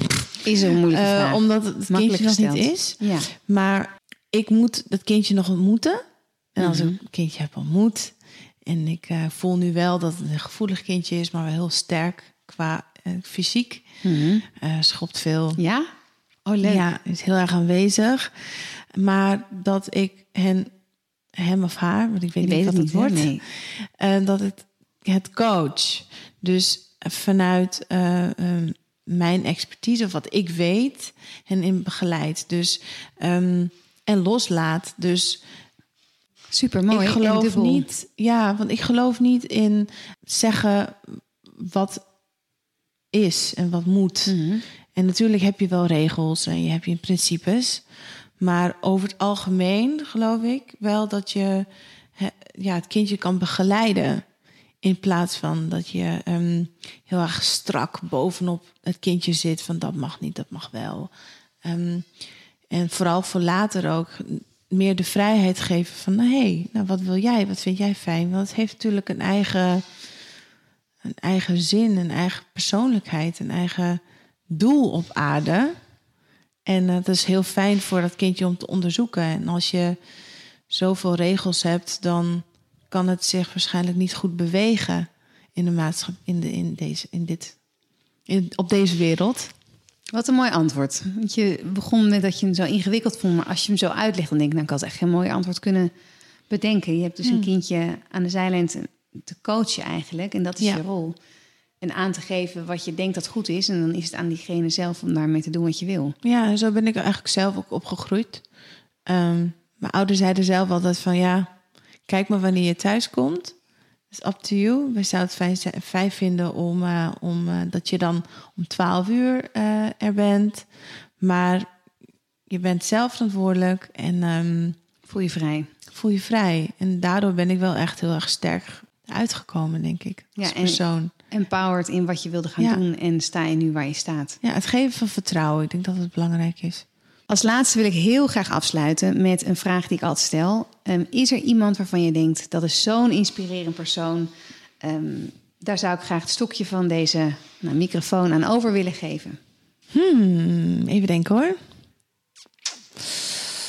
Is een moeilijke Eh, vraag. omdat het Makkelijk kindje nog niet is. Ja. Maar ik moet dat kindje nog ontmoeten. En als Mhm. ik een kindje heb ontmoet... en ik eh, voel nu wel dat het een gevoelig kindje is... maar wel heel sterk qua eh, fysiek. Mhm. Eh, schopt veel. Ja? Oh, leuk. Ja, is heel erg aanwezig. Maar dat ik hen, hem of haar... want ik weet niet weet wat het hè? wordt... Nee. <laughs> Dat het het coach. Dus vanuit eh, ehm, mijn expertise of wat ik weet en in begeleid. Dus ehm, en loslaat. Dus Super mooi. ik geloof niet. Ja, want ik geloof niet in zeggen wat is en wat moet. Mhm. En natuurlijk heb je wel regels en je hebt je principes. Maar over het algemeen geloof ik wel dat je ja, het kindje kan begeleiden. In plaats van dat je ehm, heel erg strak bovenop het kindje zit van dat mag niet, dat mag wel. Ehm, en vooral voor later ook meer de vrijheid geven van hé, hey, nou wat wil jij, wat vind jij fijn? Want het heeft natuurlijk een eigen, een eigen zin, een eigen persoonlijkheid, een eigen doel op aarde. En eh, dat is heel fijn voor dat kindje om te onderzoeken. En als je zoveel regels hebt, dan kan het zich waarschijnlijk niet goed bewegen in de maatschappij, in, de, in, deze, in dit, in, op deze wereld. Wat een mooi antwoord. Want je begon met dat je hem zo ingewikkeld vond. Maar als je hem zo uitlegt, dan denk ik... nou, ik had echt geen mooi antwoord kunnen bedenken. Je hebt dus een kindje aan de zijlijn te, coachen eigenlijk. En dat is Ja. je rol. En aan te geven wat je denkt dat goed is. En dan is het aan diegene zelf om daarmee te doen wat je wil. Ja, zo ben ik eigenlijk zelf ook opgegroeid. Ehm, mijn ouders zeiden zelf altijd van ja, kijk maar wanneer je thuis komt. Is up to you. We zouden het fijn, vinden om, eh, om eh, dat je dan om 12 uur eh, er bent. Maar je bent zelf verantwoordelijk en ehm, Voel je vrij. voel je vrij. En daardoor ben ik wel echt heel erg sterk uitgekomen, denk ik. Als Ja, en- persoon. Empowered in wat je wilde gaan Ja. doen en sta je nu waar je staat. Ja, het geven van vertrouwen. Ik denk dat het belangrijk is. Als laatste wil ik heel graag afsluiten met een vraag die ik altijd stel. Ehm, is er iemand waarvan je denkt dat is zo'n inspirerend persoon? Ehm, daar zou ik graag het stokje van deze nou, microfoon aan over willen geven. Hmm, even denken hoor.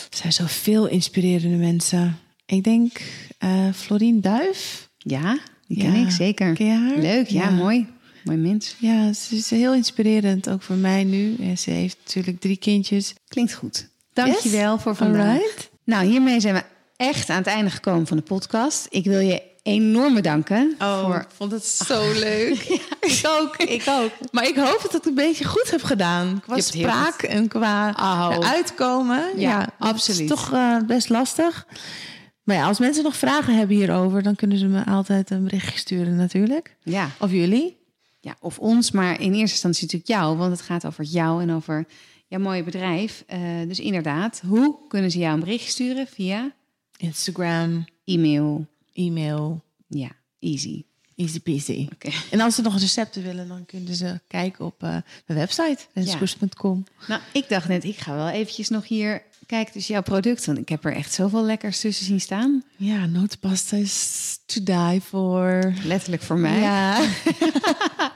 Er zijn zoveel inspirerende mensen. Ik denk eh Florien Duif. Ja, die ken Ja. ik zeker. Ken je haar? Leuk, ja, Ja. mooi. Mooi mens. Ja, ze is heel inspirerend, ook voor mij nu. En ze heeft natuurlijk drie kindjes. Klinkt goed. Dankjewel Yes? voor vandaag. Alright. Nou, hiermee zijn we echt aan het einde gekomen van de podcast. Ik wil je enorm bedanken. voor... ik vond het zo leuk. <laughs> Ik ook, ik ook. Maar ik hoop dat ik het een beetje goed heb gedaan. Qua spraak en qua Oh. uitkomen. Ja, absoluut. is toch eh, best lastig. Maar ja, als mensen nog vragen hebben hierover... dan kunnen ze me altijd een berichtje sturen natuurlijk. Ja. Of jullie. Ja, of ons, maar in eerste instantie natuurlijk jou, want het gaat over jou en over jouw mooie bedrijf. Eh, dus inderdaad, hoe kunnen ze jou een bericht sturen? Via Instagram, e-mail. e-mail, Ja, easy. easy peasy. En als ze nog recepten willen, dan kunnen ze kijken op eh mijn website. renskoers.com. Nou, ik dacht net, ik ga wel eventjes nog hier kijken dus jouw product, want ik heb er echt zoveel lekkers tussen zien staan. Ja, notenpasta is to die for. Letterlijk voor mij. Ja. <laughs>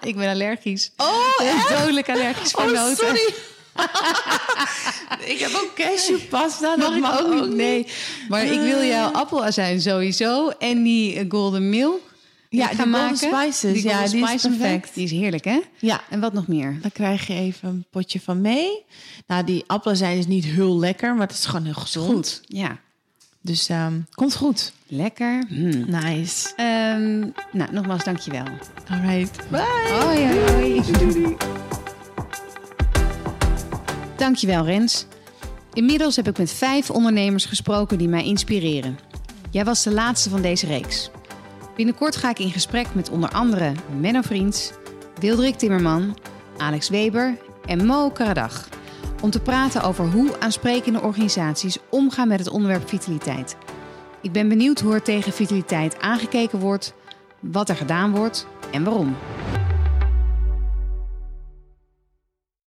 Ik ben allergisch. Oh, echt? Dodelijk allergisch voor Oh, noten. sorry. <laughs> ik heb ook cashewpasta. Mag dat mag ook niet? Nee. Maar ik wil jouw Eh. appelazijn sowieso. En die eh, golden milk. Ja, die golden spices. Ja, golden die is perfect. Die is heerlijk, hè? Ja, En wat nog meer? dan krijg je even een potje van mee. Nou, die appelazijn is niet heel lekker, maar het is gewoon heel gezond. Ja, Dus ehm, komt goed. lekker. Hmm. Nice. Ehm, nou, nogmaals, dankjewel. All right. Bye. Hoi, hoi, hoi. Dankjewel, Rens. Inmiddels heb ik met vijf ondernemers gesproken die mij inspireren. Jij was de laatste van deze reeks. Binnenkort ga ik in gesprek met onder andere Menno Vriends, Wildrik Timmerman, Alex Weber en Mo Karadag. Om te praten over hoe aansprekende organisaties omgaan met het onderwerp vitaliteit. Ik ben benieuwd hoe er tegen vitaliteit aangekeken wordt, wat er gedaan wordt en waarom.